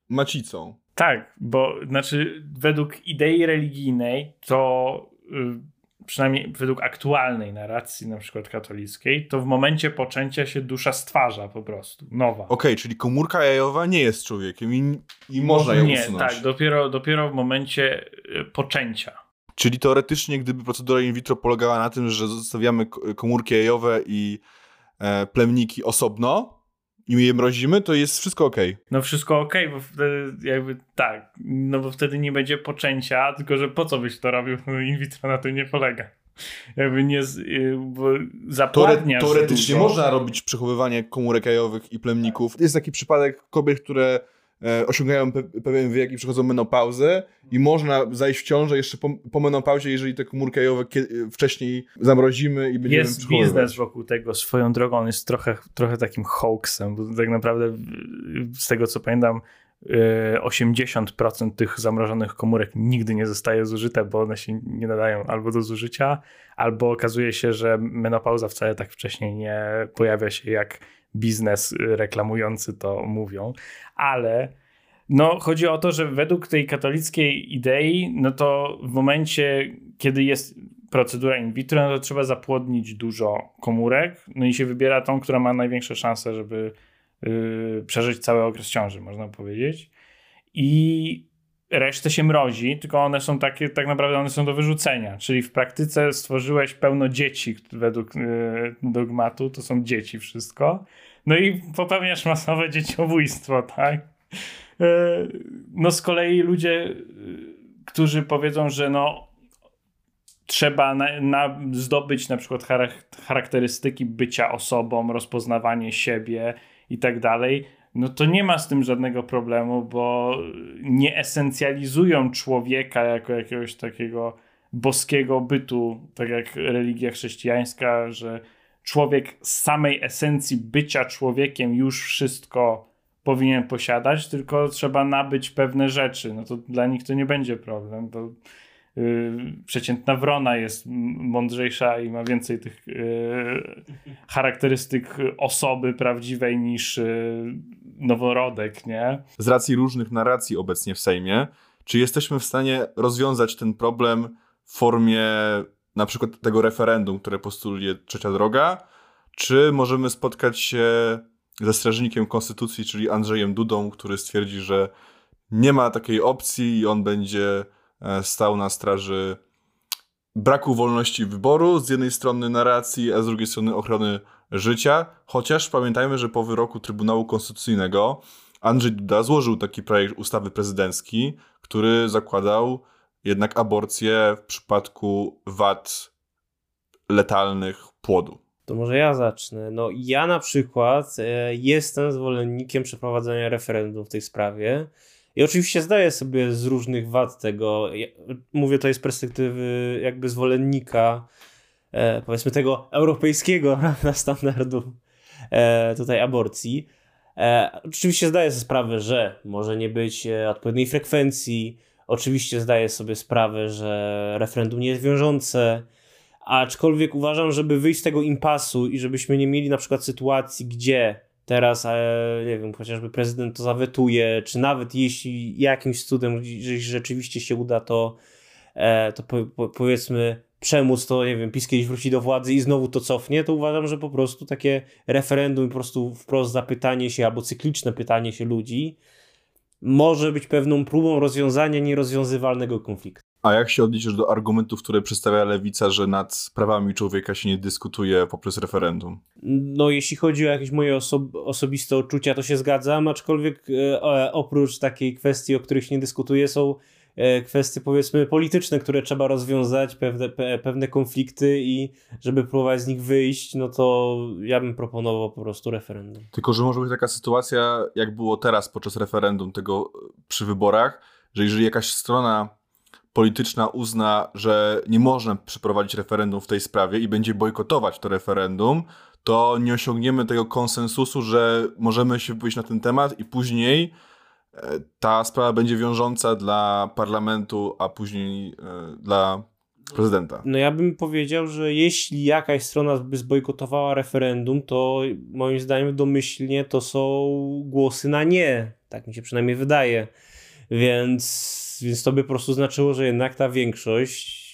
macicą. Tak, bo znaczy według idei religijnej to y, przynajmniej według aktualnej narracji na przykład katolickiej, to w momencie poczęcia się dusza stwarza po prostu, nowa. Okej, okay, czyli komórka jajowa nie jest człowiekiem i, i można ją nie, usunąć. Tak, dopiero, dopiero w momencie y, poczęcia. Czyli teoretycznie, gdyby procedura in vitro polegała na tym, że zostawiamy komórki jajowe i e, plemniki osobno, i je mrozimy, to jest wszystko ok. No wszystko ok, bo wtedy jakby tak, no bo wtedy nie będzie poczęcia, tylko że po co byś to robił? No in vitro na tym nie polega. Jakby nie, y, zapładniasz Teoretycznie można robić przechowywanie komórek jajowych i plemników. Jest taki przypadek kobiet, które osiągają pe pewien wiek i przechodzą menopauzę i można zajść w ciążę jeszcze po, po menopauzie, jeżeli te komórki jajowe wcześniej zamrozimy i będziemy Jest biznes wokół tego swoją drogą, on jest trochę, trochę takim hoaxem, bo tak naprawdę z tego co pamiętam 80% e, tych zamrożonych komórek nigdy nie zostaje zużyte, bo one się nie nadają albo do zużycia, albo okazuje się, że menopauza wcale tak wcześniej nie pojawia się, jak biznes reklamujący to mówią, ale no, chodzi o to, że według tej katolickiej idei, no to w momencie, kiedy jest procedura in vitro, no to trzeba zapłodnić dużo komórek, no i się wybiera tą, która ma największe szanse, żeby yy, przeżyć cały okres ciąży, można powiedzieć. I resztę się mrozi, tylko one są takie, tak naprawdę one są do wyrzucenia. Czyli w praktyce stworzyłeś pełno dzieci według yy, dogmatu, to są dzieci wszystko. No i popełniasz masowe dzieciobójstwo, tak? Yy, no z kolei ludzie, yy, którzy powiedzą, że no trzeba na, na zdobyć na przykład charakterystyki bycia osobą, rozpoznawanie siebie i tak dalej, no to nie ma z tym żadnego problemu, bo nie esencjalizują człowieka jako jakiegoś takiego boskiego bytu, tak jak religia chrześcijańska, że człowiek z samej esencji bycia człowiekiem już wszystko powinien posiadać, tylko trzeba nabyć pewne rzeczy. No to dla nich to nie będzie problem. To przeciętna wrona jest mądrzejsza i ma więcej tych y, charakterystyk osoby prawdziwej niż y, noworodek, nie? Z racji różnych narracji obecnie w Sejmie, czy jesteśmy w stanie rozwiązać ten problem w formie na przykład tego referendum, które postuluje Trzecia Droga, czy możemy spotkać się ze strażnikiem konstytucji, czyli Andrzejem Dudą, który stwierdzi, że nie ma takiej opcji i on będzie stał na straży braku wolności wyboru, z jednej strony narracji, a z drugiej strony ochrony życia, chociaż pamiętajmy, że po wyroku Trybunału Konstytucyjnego Andrzej Duda złożył taki projekt ustawy prezydencki, który zakładał jednak aborcję w przypadku wad letalnych płodu. To może ja zacznę. No ja na przykład e, jestem zwolennikiem przeprowadzenia referendum w tej sprawie. I oczywiście zdaję sobie z różnych wad tego, mówię to z perspektywy jakby zwolennika, e, powiedzmy tego europejskiego *laughs* prawda, standardu e, tutaj aborcji. E, oczywiście zdaję sobie sprawę, że może nie być e, odpowiedniej frekwencji. Oczywiście zdaję sobie sprawę, że referendum nie jest wiążące. Aczkolwiek uważam, żeby wyjść z tego impasu i żebyśmy nie mieli na przykład sytuacji, gdzie teraz, e, nie wiem, chociażby prezydent to zawetuje, czy nawet jeśli jakimś cudem rzeczywiście się uda, to, e, to po, po, powiedzmy przemóc to, nie wiem, PiS kiedyś wróci do władzy i znowu to cofnie, to uważam, że po prostu takie referendum, po prostu wprost zapytanie się albo cykliczne pytanie się ludzi może być pewną próbą rozwiązania nierozwiązywalnego konfliktu. A jak się odniesiesz do argumentów, które przedstawia lewica, że nad prawami człowieka się nie dyskutuje poprzez referendum? No, jeśli chodzi o jakieś moje oso osobiste odczucia, to się zgadzam, aczkolwiek e, oprócz takiej kwestii, o których się nie dyskutuje, są e, kwestie powiedzmy polityczne, które trzeba rozwiązać, pewne, pe, pewne konflikty i żeby próbować z nich wyjść, no to ja bym proponował po prostu referendum. Tylko, że może być taka sytuacja, jak było teraz podczas referendum tego przy wyborach, że jeżeli jakaś strona polityczna uzna, że nie można przeprowadzić referendum w tej sprawie i będzie bojkotować to referendum, to nie osiągniemy tego konsensusu, że możemy się wypowiedzieć na ten temat i później e, ta sprawa będzie wiążąca dla parlamentu, a później e, dla prezydenta. No ja bym powiedział, że jeśli jakaś strona by zbojkotowała referendum, to moim zdaniem domyślnie to są głosy na nie. Tak mi się przynajmniej wydaje. Więc więc to by po prostu znaczyło, że jednak ta większość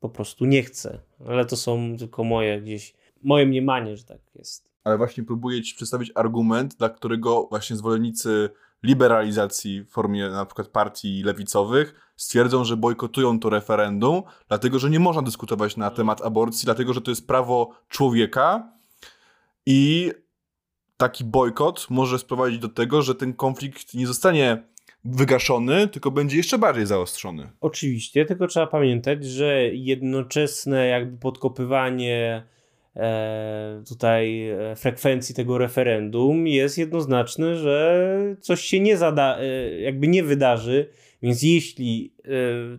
po prostu nie chce. Ale to są tylko moje gdzieś, moje mniemanie, że tak jest. Ale właśnie próbuję ci przedstawić argument, dla którego właśnie zwolennicy liberalizacji w formie na przykład partii lewicowych stwierdzą, że bojkotują to referendum, dlatego że nie można dyskutować na temat aborcji, dlatego że to jest prawo człowieka i taki bojkot może sprowadzić do tego, że ten konflikt nie zostanie wygaszony, tylko będzie jeszcze bardziej zaostrzony. Oczywiście, tylko trzeba pamiętać, że jednoczesne jakby podkopywanie e, tutaj e, frekwencji tego referendum jest jednoznaczne, że coś się nie zada, e, jakby nie wydarzy, więc jeśli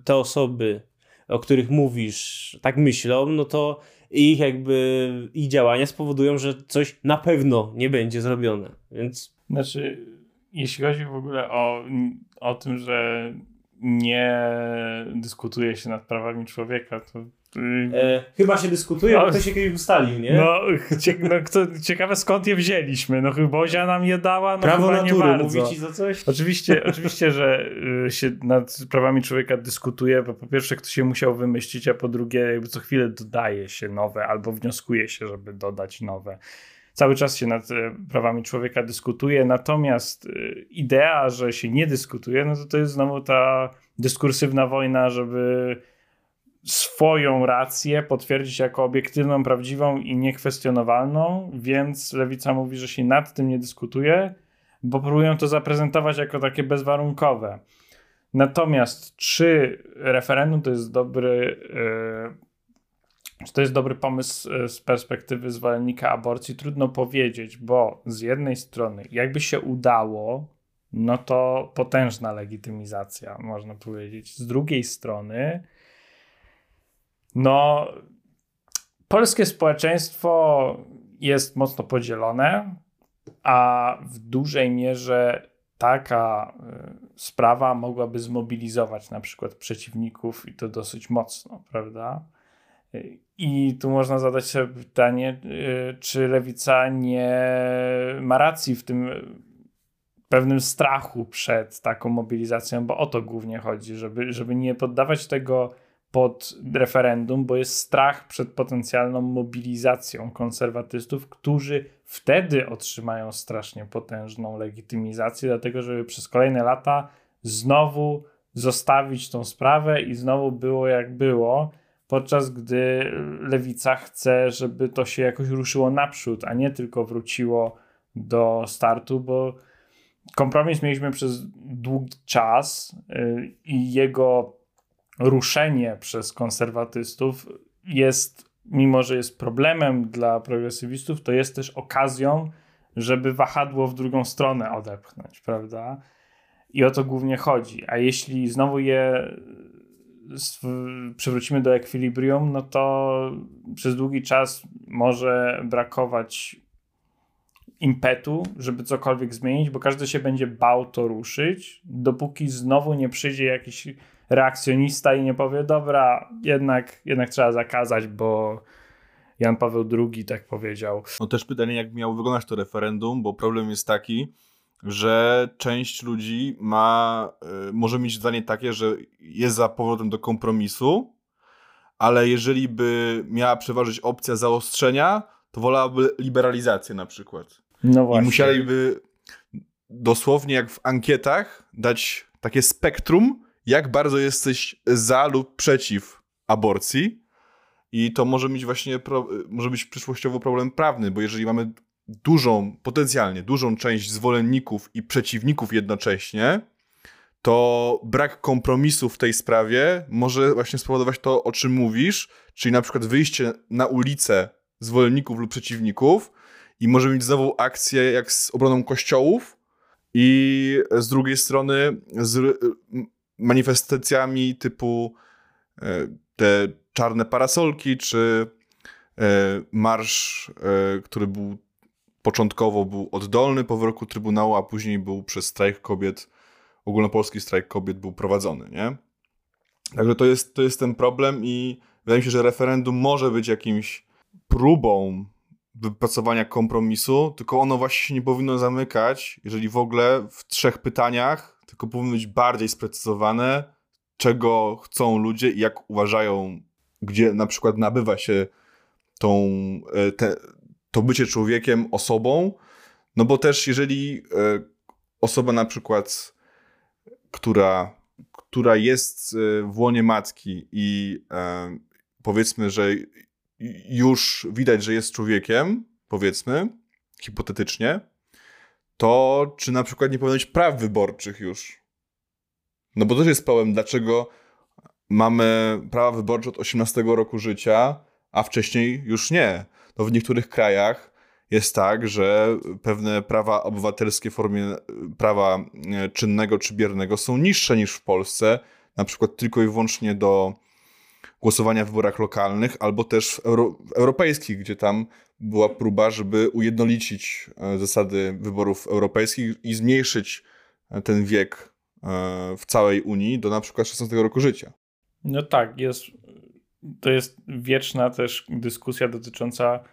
te osoby, o których mówisz, tak myślą, no to ich jakby ich działania spowodują, że coś na pewno nie będzie zrobione. Więc znaczy jeśli chodzi w ogóle o, o tym, że nie dyskutuje się nad prawami człowieka, to E, chyba się dyskutuje, no, bo to się kiedyś ustalił, nie? No, cie, no kto, ciekawe skąd je wzięliśmy. No chyba Bozia nam je dała, no Prawo chyba natury, nie bardzo. ci za coś? Oczywiście, *laughs* oczywiście, że y, się nad prawami człowieka dyskutuje, bo po pierwsze ktoś się musiał wymyślić, a po drugie jakby co chwilę dodaje się nowe albo wnioskuje się, żeby dodać nowe cały czas się nad e, prawami człowieka dyskutuje, natomiast e, idea, że się nie dyskutuje, no to to jest znowu ta dyskursywna wojna, żeby swoją rację potwierdzić jako obiektywną, prawdziwą i niekwestionowalną, więc lewica mówi, że się nad tym nie dyskutuje, bo próbują to zaprezentować jako takie bezwarunkowe. Natomiast czy referendum to jest dobry yy, czy to jest dobry pomysł e, z perspektywy zwolennika aborcji? Trudno powiedzieć, bo z jednej strony, jakby się udało, no to potężna legitymizacja, można powiedzieć. Z drugiej strony, no, polskie społeczeństwo jest mocno podzielone, a w dużej mierze taka e, sprawa mogłaby zmobilizować na przykład przeciwników i to dosyć mocno, prawda? I tu można zadać sobie pytanie, y, czy lewica nie ma racji w tym pewnym strachu przed taką mobilizacją, bo o to głównie chodzi, żeby, żeby nie poddawać tego pod referendum, bo jest strach przed potencjalną mobilizacją konserwatystów, którzy wtedy otrzymają strasznie potężną legitymizację, dlatego żeby przez kolejne lata znowu zostawić tą sprawę i znowu było jak było podczas gdy lewica chce, żeby to się jakoś ruszyło naprzód, a nie tylko wróciło do startu, bo kompromis mieliśmy przez długi czas y, i jego ruszenie przez konserwatystów jest, mimo że jest problemem dla progresywistów, to jest też okazją, żeby wahadło w drugą stronę odepchnąć, prawda? I o to głównie chodzi. A jeśli znowu je przywrócimy do ekwilibrium, no to przez długi czas może brakować impetu, żeby cokolwiek zmienić, bo każdy się będzie bał to ruszyć, dopóki znowu nie przyjdzie jakiś reakcjonista i nie powie, dobra, jednak, jednak trzeba zakazać, bo Jan Paweł II tak powiedział. No też pytanie, jak miało wyglądać to referendum, bo problem jest taki, że część ludzi ma, y, może mieć zdanie takie, że jest za powrotem do kompromisu, ale jeżeli by miała przeważyć opcja zaostrzenia, to wolałaby liberalizację na przykład. No właśnie. I musieliby dosłownie jak w ankietach dać takie spektrum, jak bardzo jesteś za lub przeciw aborcji. I to może mieć właśnie, pro, może być przyszłościowo problem prawny, bo jeżeli mamy dużą, potencjalnie dużą część zwolenników i przeciwników jednocześnie, to brak kompromisu w tej sprawie może właśnie spowodować to, o czym mówisz, czyli na przykład wyjście na ulicę zwolenników lub przeciwników i może mieć znowu akcję jak z obroną kościołów i z drugiej strony z manifestacjami typu e, te czarne parasolki, czy e, marsz, e, który był początkowo był oddolny po wyroku Trybunału, a później był przez strajk kobiet, ogólnopolski strajk kobiet był prowadzony, nie? Także to jest, to jest ten problem i wydaje mi się, że referendum może być jakimś próbą wypracowania kompromisu, tylko ono właśnie się nie powinno zamykać, jeżeli w ogóle w trzech pytaniach, tylko powinno być bardziej sprecyzowane, czego chcą ludzie i jak uważają, gdzie na przykład nabywa się tą, e, te, to bycie człowiekiem, osobą, no bo też jeżeli e, osoba na przykład, która, która jest e, w łonie matki i powiedzmy, że już widać, że jest człowiekiem, powiedzmy, hipotetycznie, to czy na przykład nie powinno być praw wyborczych już? No bo też jest problem, dlaczego mamy prawa wyborcze od 18 roku życia, a wcześniej już nie. No w niektórych krajach jest tak, że pewne prawa obywatelskie w formie prawa e, czynnego czy biernego są niższe niż w Polsce, na przykład tylko i wyłącznie do głosowania w wyborach lokalnych, albo też w euro, europejskich, gdzie tam była próba, żeby ujednolicić e, zasady wyborów europejskich i zmniejszyć ten wiek w całej Unii do na przykład 16 roku życia. No tak, jest, to jest wieczna też dyskusja dotycząca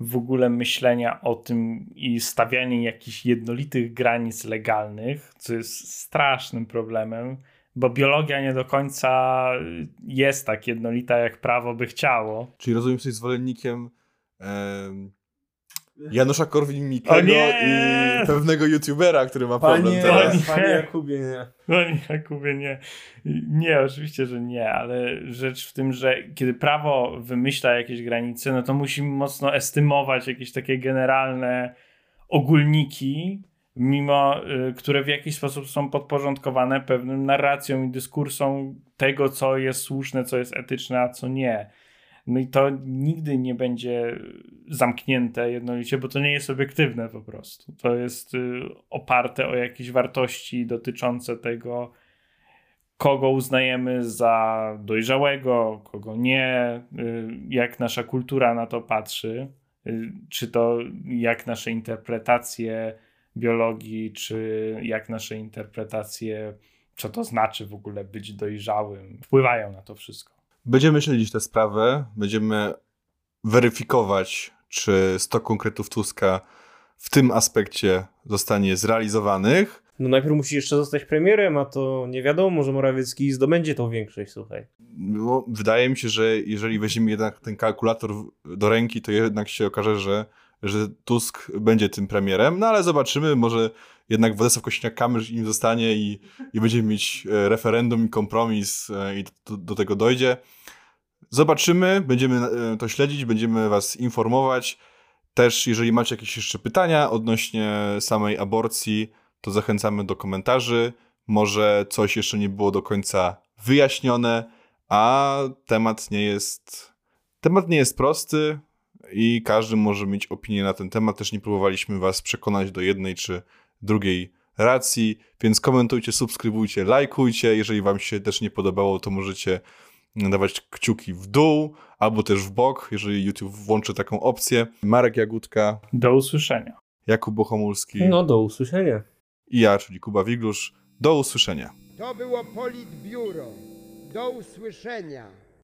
w ogóle myślenia o tym i stawiania jakichś jednolitych granic legalnych, co jest strasznym problemem bo biologia nie do końca jest tak jednolita, jak prawo by chciało. Czyli rozumiem, jesteś zwolennikiem Janusza Korwin-Mikkego i pewnego youtubera, który ma panie, problem teraz. Panie Jakubie, nie. Panie Jakubie, nie. Nie, oczywiście, że nie, ale rzecz w tym, że kiedy prawo wymyśla jakieś granice, no to musi mocno estymować jakieś takie generalne ogólniki, mimo y, które w jakiś sposób są podporządkowane pewnym narracjom i dyskursom tego, co jest słuszne, co jest etyczne, a co nie. No i to nigdy nie będzie zamknięte jednolicie, bo to nie jest obiektywne po prostu. To jest y, oparte o jakieś wartości dotyczące tego, kogo uznajemy za dojrzałego, kogo nie, y, jak nasza kultura na to patrzy, czy to jak nasze interpretacje biologii, czy jak nasze interpretacje, co to znaczy w ogóle być dojrzałym, wpływają na to wszystko. Będziemy śledzić tę sprawę, będziemy weryfikować, czy 100 konkretów Tuska w tym aspekcie zostanie zrealizowanych. No najpierw musi jeszcze zostać premierem, a to nie wiadomo, może Morawiecki zdobędzie tą większość, słuchaj. No, wydaje mi się, że jeżeli weźmiemy jednak ten kalkulator do ręki, to jednak się okaże, że że Tusk będzie tym premierem, no ale zobaczymy, może jednak Władysław Kośniak-Kamysz im zostanie i, i będziemy mieć e, referendum i kompromis e, i do, do tego dojdzie. Zobaczymy, będziemy e, to śledzić, będziemy was informować. Też jeżeli macie jakieś jeszcze pytania odnośnie samej aborcji, to zachęcamy do komentarzy. Może coś jeszcze nie było do końca wyjaśnione, a temat nie jest. Temat nie jest prosty i każdy może mieć opinię na ten temat. Też nie próbowaliśmy Was przekonać do jednej czy drugiej racji, więc komentujcie, subskrybujcie, lajkujcie. Jeżeli Wam się też nie podobało, to możecie dawać kciuki w dół albo też w bok, jeżeli YouTube włączy taką opcję. Marek Jagódka, Do usłyszenia. Jakub Bohomulski No do usłyszenia. i ja, czyli Kuba Wiglusz. Do usłyszenia. To było Politbiuro. Do usłyszenia.